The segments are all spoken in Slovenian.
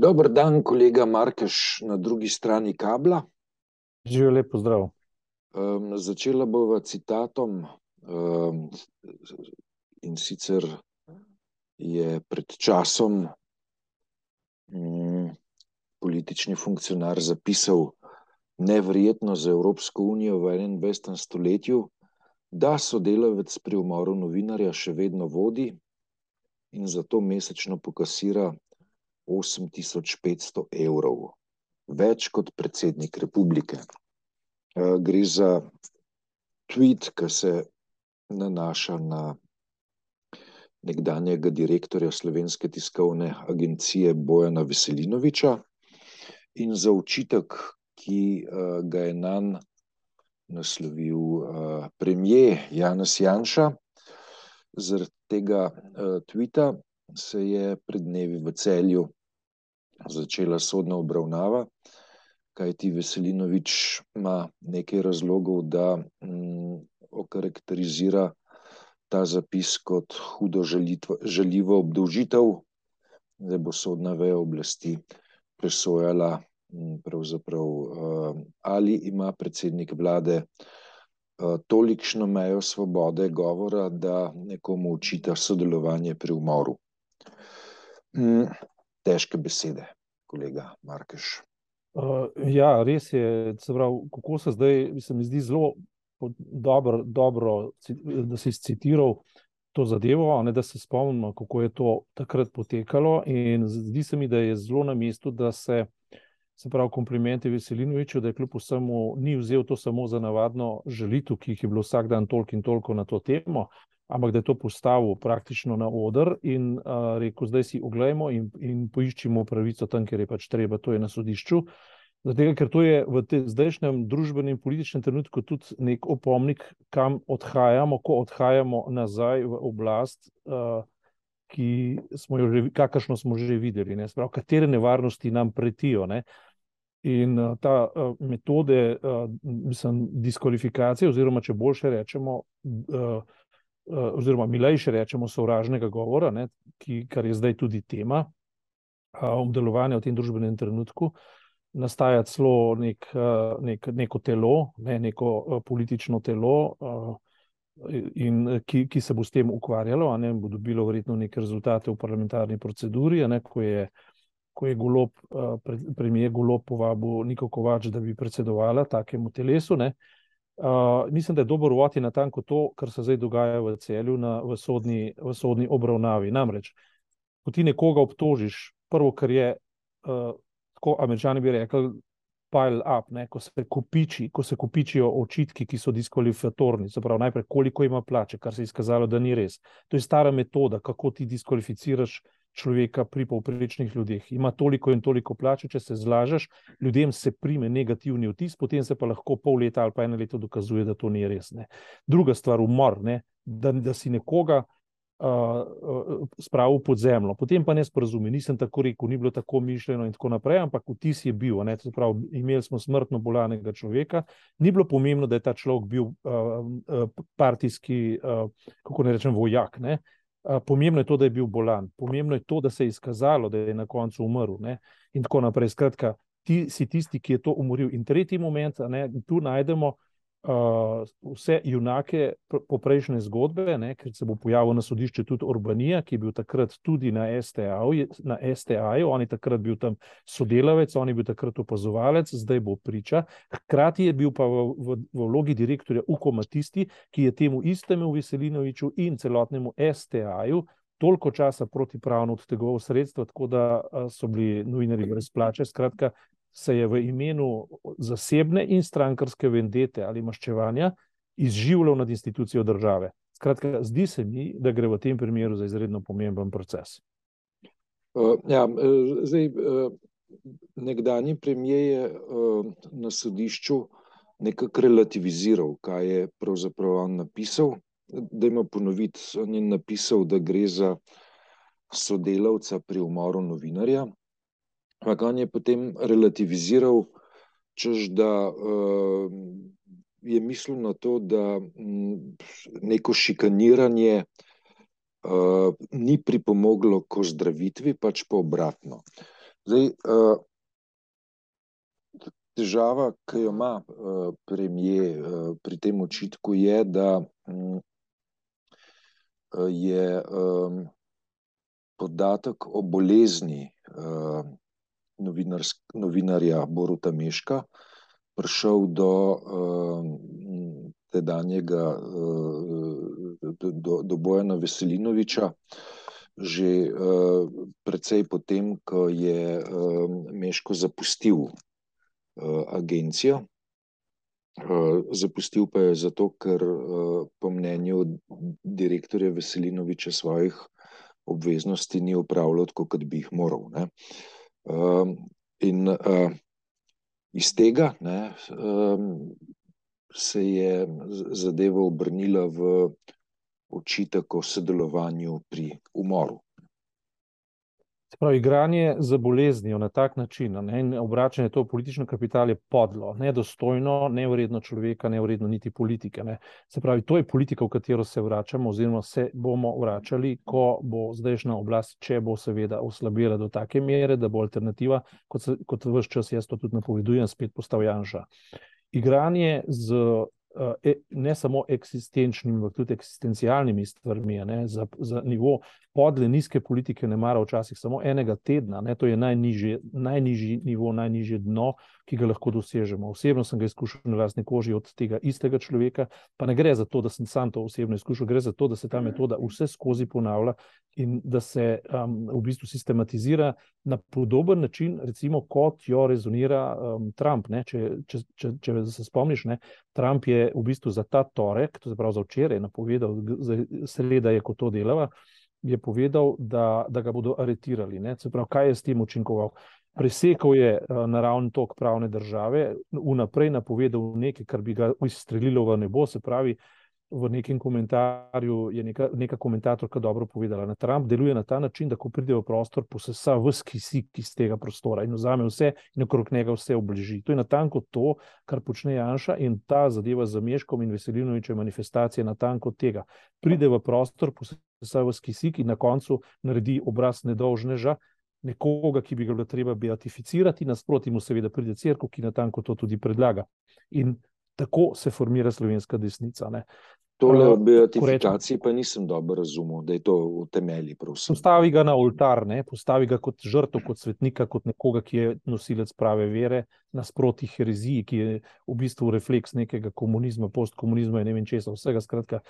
Dober dan, kolega Markeš, na drugi strani kabla. Živijo lepo zdrav. Um, začela bova citatom um, in sicer je pred časom um, politični funkcionar zapisal neverjetno za Evropsko unijo v 21. stoletju, da sodelavec pri umoru novinarja še vedno vodi in zato mesečno pokasira 8500 evrov, več kot predsednik republike. Gre za tweet, ki se nanaša na nekdanjega direktorja Slovenske tiskovne agencije Bojana Veselinoviča in za očitek, ki ga je nam naslovil premijer Janez Janša. Zaradi tega tvita se je pred dnevi v Celju začela sodna obravnava, kajti Veselinovič ima nekaj razlogov, da okarakterizira ta zapis kot hudo žaljivo obdolžitev, da bo sodna veja oblasti presojala pravzaprav, ali ima predsednik vlade tolikšno mejo svobode govora, da nekomu očita sodelovanje pri umoru. Težke besede, kolega Markeš. ja, res je, se pravi, kako se zdaj, se mi zdi zelo dobro, dobro, da si scitiral to zadevo, ne, da se spomnimo, kako je to takrat potekalo, in zdi se mi, da je zelo na mestu, da se, se pravi, komplimente Veselinoviču, da je kljub vsemu ni vzel to samo za navadno žalitev, ki jih je bilo vsak dan toliko in toliko na to temo, ampak da je to postavil praktično na oder in rekel: "Zdaj si oglejmo in, in poiščimo pravico tam, kjer je pač treba, to je na sodišču." Tega, ker to je v tem zdajšnjem družbenem, političnem trenutku tudi neki opomnik, kam odhajamo, ko odhajamo nazaj v oblast, ki smo jo že, kakršno smo že videli, ne, se pravi, katere nevarnosti nam pretijo, ne. In ta metode, mislim, diskvalifikacije, oziroma če boljše rečemo, oziroma milejše rečemo, sovražnega govora, ne, ki, kar je zdaj tudi tema obdelovanja v tem družbenem trenutku, nastaja celo neki, neko telo, ne, neko politično telo, in ki, ki se bo s tem ukvarjalo, ne, bo dobilo verjetno neke rezultate v parlamentarni proceduri, ne, ko je, ko je Golob, premier Golob povabil Niko Kovač, da bi predsedovala takemu telesu, ne. Mislim, da je dober uvod je natanko to, kar se zdaj dogaja v Celju na, v sodni, v sodni obravnavi, namreč ko ti nekoga obtožiš, prvo, kar je, tako Američani bi rekli pile up, ne, ko se kopiči, ko se kopičijo očitki, ki so diskvalifikatorni, se pravi, najprej, koliko ima plače, kar se je izkazalo, da ni res. To je stara metoda, kako ti diskvalificiraš človeka pri povprečnih ljudeh. Ima toliko in toliko plače, če se zlažeš, ljudem se prime negativni vtis, potem se pa lahko pol leta ali pa eno leto dokazuje, da to ni res, ne. Druga stvar, umor, ne, da, da si nekoga spravil pod zemljo, potem pa nesporazumi, nisem tako rekel, ni bilo tako mišljeno in tako naprej, ampak vtis je bil, ne, pravi, imeli smo smrtno bolanega človeka, ni bilo pomembno, da je ta človek bil partijski, kako naj rečem, vojak, ne. Pomembno je to, da je bil bolan, pomembno je to, da se je izkazalo, da je na koncu umrl, ne, in tako naprej, skratka, ti si tisti, ki je to umoril. In tretji moment, ne, tu najdemo vse junake poprejšnje zgodbe, ne, ker se bo pojavil na sodišču tudi Urbanija, ki je bil takrat tudi na STA-ju, na STA-ju, on je takrat bil tam sodelavec, on je bil takrat opazovalec, zdaj bo priča, hkrati je bil pa v, v, v vlogi direktorja Ukoma tisti, ki je temu istemu Veselinoviču in celotnemu STA-ju toliko časa protipravno odtegoval sredstva, tako da so bili novinarji brez plače, skratka, se je v imenu zasebne in strankarske vendete ali maščevanja izživljal nad institucijo države. Skratka, zdi se mi, da gre v tem primeru za izredno pomemben proces. ja, zdaj, nekdanji premier je na sodišču nekako relativiziral, kaj je pravzaprav on napisal. Dajmo ponoviti, on je napisal, da gre za sodelavca pri umoru novinarja, ampak on je potem relativiziral, češ da je mislil na to, da neko šikaniranje ni pripomoglo k ozdravitvi, pač pa obratno. Zdaj, težava, ki jo ima premijer pri tem očitku, je, da mm, je podatek o bolezni novinarja Boruta Meška prišel do tedanjega, do, do Bojana Veselinoviča, že precej potem, ko je Meško zapustil agencijo. Zapustil pa je zato, ker po mnenju direktorja Veselinoviča svojih obveznosti ni upravljal tako, kot bi jih moral. Ne. In iz tega ne, se je zadeva obrnila v očitek o sodelovanju pri umoru. Pravi, igranje za boleznijo na tak način ne, in obračanje to v politično kapital je podlo, nedostojno, nevredno človeka, nevredno niti politike. Ne. Se pravi, to je politika, v katero se vračamo, oziroma se bomo vračali, ko bo zdajšnja oblast, če bo seveda oslabila do take mere, da bo alternativa, kot, se, kot vse čas jaz to tudi napovedujem, spet postal Janša. Igranje z e, ne samo eksistenčnimi, ampak tudi eksistencialnimi stvarmi, ne, za, za nivo podle, nizke politike ne mara včasih samo enega tedna, ne, to je najnižji, najnižji nivo, najnižje dno, ki ga lahko dosežemo. Osebno sem ga izkušal na lastni koži od tega istega človeka, pa ne gre za to, da sem sam to osebno izkušal, gre za to, da se ta metoda vse skozi ponavlja in da se um, v bistvu sistematizira na podoben način, recimo kot jo rezonira um, Trump. Če, če, če, če se spomniš, ne, Trump je v bistvu za ta torek, to je prav za včeraj, napovedal, za sreda je, ko to delava je povedal, da, da ga bodo aretirali. Pravi, kaj je s tem učinkoval? Presekal je uh, naravni tok pravne države, vnaprej napovedal nekaj, kar bi ga izstrelilo v nebo. Se pravi, v nekem komentarju je neka, neka komentatorka dobro povedala, da Trump deluje na ta način, da ko pride v prostor, posesa vse kisik iz tega prostora in vzame vse in okrog njega vse obleži. To je natanko to, kar počne Janša in ta zadeva z Meškom in Veselinovičem manifestacije natanko tega. Pride v prostor, posesa vse kisik in na koncu naredi obraz nedolžneža. Nekoga, ki bi ga bilo treba beatificirati, nasproti mu seveda pride crkva, ki natanko to tudi predlaga. In tako se formira slovenska desnica. Ne. Tole o beatifikaciji pa nisem dobro razumel, da je to v temelji. Postavi ga na oltar, ne? postavi ga kot žrtev, kot svetnika, kot nekoga, ki je nosilec prave vere, nasproti hereziji, ki je v bistvu refleks nekega komunizma, postkomunizma in ne vem česa, vsega skratka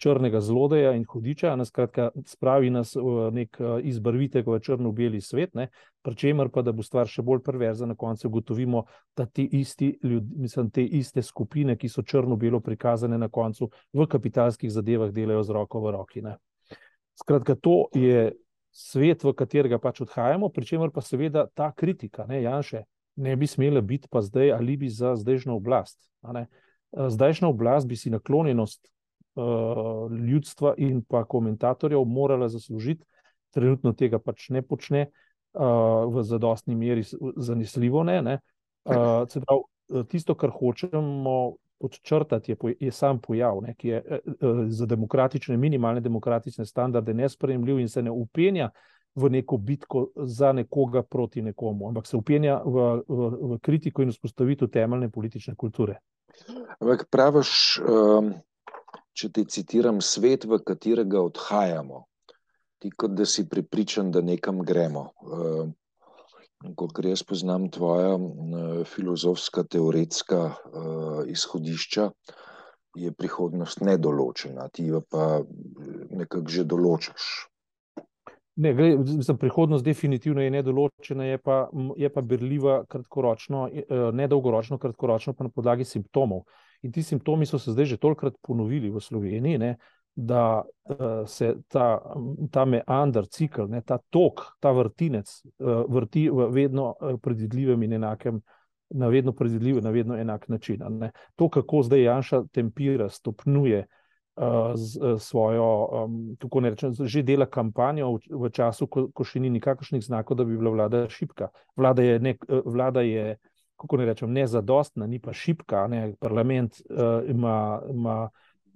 črnega zlodeja in hudiča, nas skratka spravi nas v nek izbarvitek v črno-beli svet, ne? Pri čemer pa, da bo stvar še bolj perverza, na koncu ugotovimo, da te, isti ljudi, mislim, te iste skupine, ki so črno-belo prikazane na koncu, v kapitalskih zadevah delajo z roko v roki. Ne. Skratka, to je svet, v katerega pač odhajamo, pri čemer pa seveda ta kritika, ne, Janše, ne bi smela biti pa zdaj alibi za zdajšnjo oblast. Zdajšnja oblast bi si naklonjenost uh, ljudstva in pa komentatorjev morala zaslužiti, trenutno tega pač ne počne uh, v zadostni meri, zanesljivo ne. ne. Uh, pravi, tisto, kar hočemo podčrtati, je, je sam pojav, ne, ki je eh, za demokratične, minimalne demokratične standarde nespremljiv in se ne upenja v neko bitko za nekoga proti nekomu, ampak se upenja v, v, v kritiko in vzpostavitev temeljne politične kulture. Ampak praviš, um, če te citiram, svet, v katerega odhajamo, ti kot da si pripričan, da nekam gremo. Um, Kot jaz poznam tvoja filozofska, teoretska uh, izhodišča, je prihodnost nedoločena, ti jo pa nekako že določaš. Ne, gre, mislim, prihodnost definitivno je nedoločena, je pa, je pa berljiva kratkoročno, ne dolgoročno, kratkoročno pa na podlagi simptomov. In ti simptomi so se zdaj že tolkrat ponovili v Sloveniji, ne, da uh, se ta, ta meander, cikl, ne, ta tok, ta vrtinec uh, vrti v vedno eh, predvidljivem in enakem, na vedno predvidljiv, na vedno enak način. Ne. To, kako zdaj Janša tempira, stopnjuje uh, z, uh, svojo, um, kako ne rečem, že dela kampanjo v, v času, ko, ko še ni nikakršnih znakov, da bi bila vlada šipka. Vlada je, ne, vlada je kako ne rečem, nezadostna, ni pa šipka. Ne. Parlament uh, ima. ima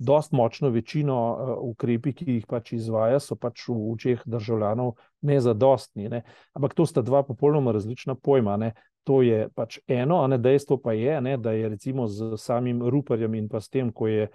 dost močno večino uh, ukrepi, ki jih pač izvaja, so pač v očeh državljanov nezadostni. Ne. Ampak to sta dva popolnoma različna pojma. Ne. To je pač eno, a ne dejstvo pa je, ne, da je recimo z samim Ruperjem in pa s tem, ko je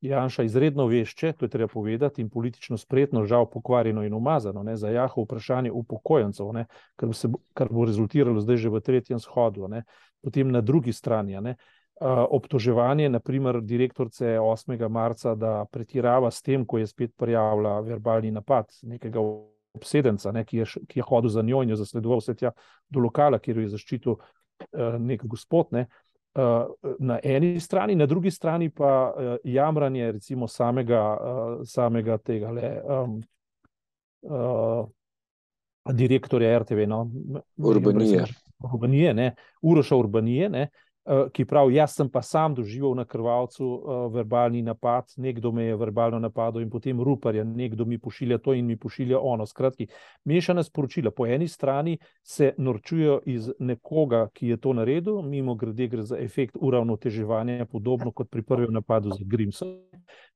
Janša izredno vešče, to je treba povedati, in politično spretno, žal pokvarjeno in umazano, ne, za jaho vprašanje upokojencev, ne, kar, se, kar bo rezultiralo zdaj že v tretjem shodu. Ne. Potem na drugi strani. Ne, uh, obtoževanje, naprimer, direktorice 8. marca, da pretirava s tem, ko je spet prijavila verbalni napad nekega obsedenca, ne, ki, je, ki je hodil za njo in jo zasledoval vse tja do lokala, kjer jo je zaščitil uh, nek gospod. Ne. Uh, na eni strani, na drugi strani pa uh, jamranje recimo samega, uh, samega tega le, um, uh, direktorja RTV, no, Urbanije. Urbanije, Uroša Urbanije, ne, uh, ki pravi, jaz sem pa sam doživel na krvalcu uh, verbalni napad, nekdo me je verbalno napadel in potem ruparja, nekdo mi pošilja to in mi pošilja ono. Skratki, mešana sporočila. Po eni strani se norčujejo iz nekoga, ki je to naredil, mimo grede gre za efekt uravnoteževanja, podobno kot pri prvem napadu za Grimson.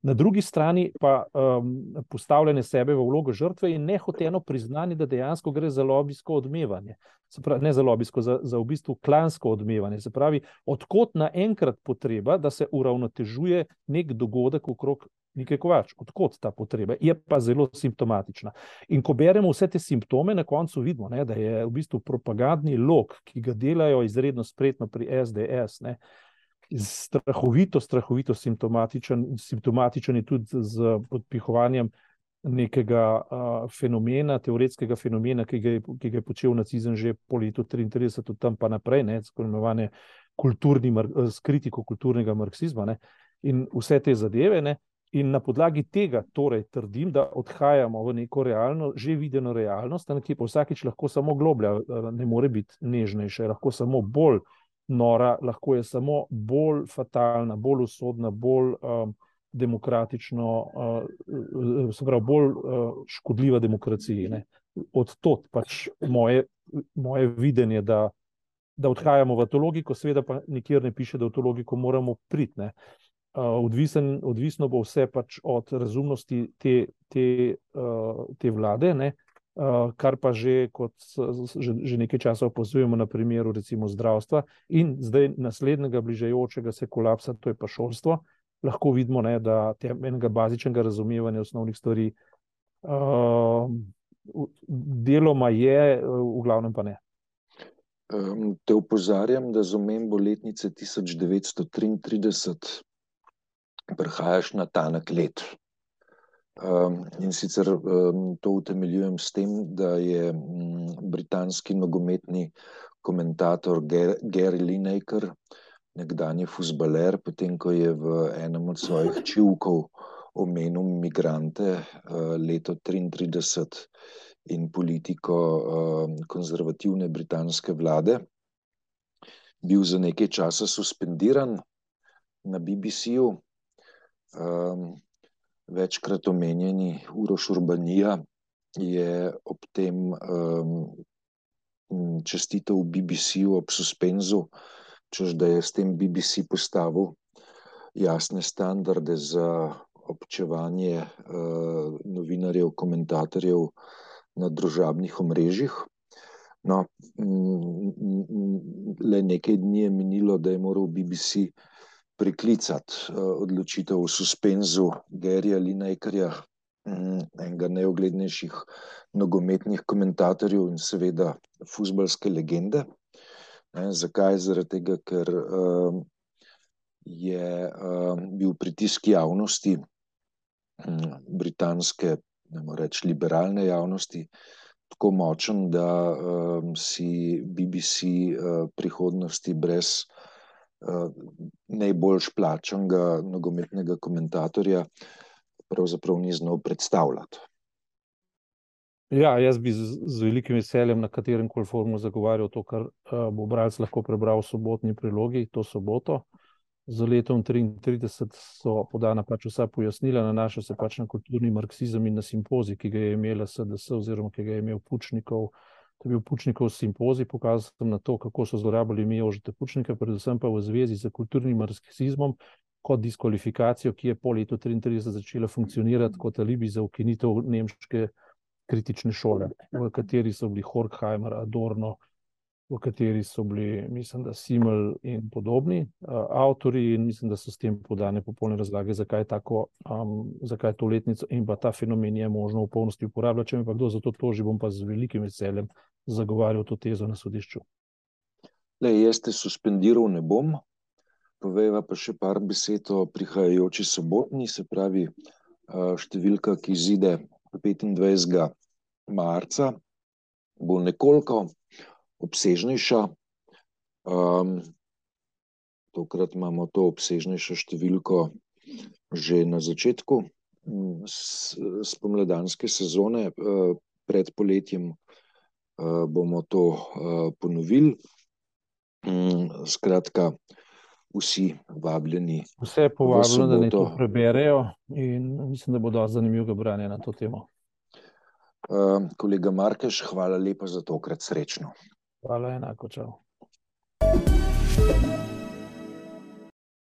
Na drugi strani pa um, postavljanje sebe v vlogo žrtve in nehoteno priznanje, da dejansko gre za lobijsko odmevanje pravi, ne za lobijsko, za, za v bistvu klansko odmevanje. Se pravi, odkot naenkrat potreba, da se uravnotežuje nek dogodek okrog nekaj kovač, odkot ta potreba, je pa zelo simptomatična. In ko beremo vse te simptome, na koncu vidimo, ne, da je v bistvu propagandni lok, ki ga delajo izredno spretno pri SDS. Ne, Strahovito, strahovito simptomatičen, simptomatičen je tudi z podpihovanjem nekega uh, fenomena, teoretskega fenomena, ki ga, je, ki ga je počel nacizem že po letu 1933, od tam pa naprej, tako imenovane kulturni, s kritiko kulturnega marksizma ne, in vse te zadeve. Ne, in na podlagi tega torej trdim, da odhajamo v neko realno, že videno realnost, ki pa vsakič lahko samo globlja, ne more biti nežnejša, lahko samo bolj nora, lahko je samo bolj fatalna, bolj usodna, bolj. Um, demokratično, uh, se pravi, bolj uh, škodljiva demokraciji. Ne. Od tod pač moje, moje videnje, da, da odhajamo v to logiko, seveda pa nikjer ne piše, da v to logiko moramo priti. Uh, odvisen, odvisno bo vse pač od razumnosti te, te, uh, te vlade, ne. Uh, kar pa že, kot že, že nekaj časa opazujemo na primeru recimo zdravstva in zdaj naslednjega bližajočega se kolapsa, to je pa šolstvo, lahko vidimo, ne, da enega bazičnega razumevanja osnovnih stvari uh, deloma je, v glavnem pa ne. Te upozarjam, da z omembo letnice 1933 prihajaš na tanek let. Um, in sicer um, to utemeljujem s tem, da je um, britanski nogometni komentator Gary Lineker nekdanji futbaler, potem ko je v enem od svojih čivkov omenil migrante uh, leto 1933 in politiko uh, konzervativne britanske vlade, bil za nekaj časa suspendiran na BBC-ju. Večkrat omenjeni Uroš Urbanija je ob tem um, čestitev BBC-ju ob suspenzu čež da je s tem BBC postavil jasne standarde za občevanje uh, novinarjev, komentatorjev na družabnih omrežjih. No, le nekaj dni je minilo, da je moral BBC priklicati uh, odločitev o suspenzu Gerija Linekarja, um, enega najoglednejših nogometnih komentatorjev in seveda futbalske legende. Ne, zakaj? Zaradi tega, ker um, je um, bil pritisk javnosti, um, britanske, ne moremo reči, liberalne javnosti, tako močen, da um, si BBC uh, prihodnosti brez uh, najbolj plačanega nogometnega komentatorja pravzaprav ni znal predstavljati. Ja, jaz bi z, z velikim veseljem na katerem koli forumu zagovarjal to, kar uh, bo bralec lahko prebral v sobotni prilogi, to soboto. Za letom 1933 so podana pač vsa pojasnila, nanaša se pač na kulturni marksizem in na simpozij, ki ga je imela SDS, oziroma ki ga je imel Pučnikov. To je bil Pučnikov simpozij, pokazal sem na to, kako so zlorabljali mi ožite Pučnike, predvsem pa v zvezi z kulturnim marksizmom kot diskvalifikacijo, ki je po letu 1933 začela funkcionirati kot alibi za ukinitev nemške kritične šole, v kateri so bili Horkheimer, Adorno, v kateri so bili, mislim, da Simel in podobni uh, avtori, in mislim, da so s tem podane popolne razlage, zakaj, tako, um, zakaj to letnico in pa ta fenomen je možno v polnosti uporabljati. Če me kdo za to toži, bom pa z velikim veseljem zagovarjal to tezo na sodišču. Le, jaz te suspendiral ne bom. Povejva pa še par besed o prihajajoči sobotni, se pravi številka, ki izide 25. marca, bo nekoliko obsežnejša. Um, tokrat imamo to obsežnejšo številko že na začetku spomladanske sezone, uh, pred poletjem uh, bomo to uh, ponovili. Um, skratka, vsi vabljeni. Vse je povabljeno, da ne to preberejo, in mislim, da bo dosti zanimivo branje na to temo. Uh, kolega Markeš, hvala lepa za tokrat srečno. Pálen, ako čau. thank you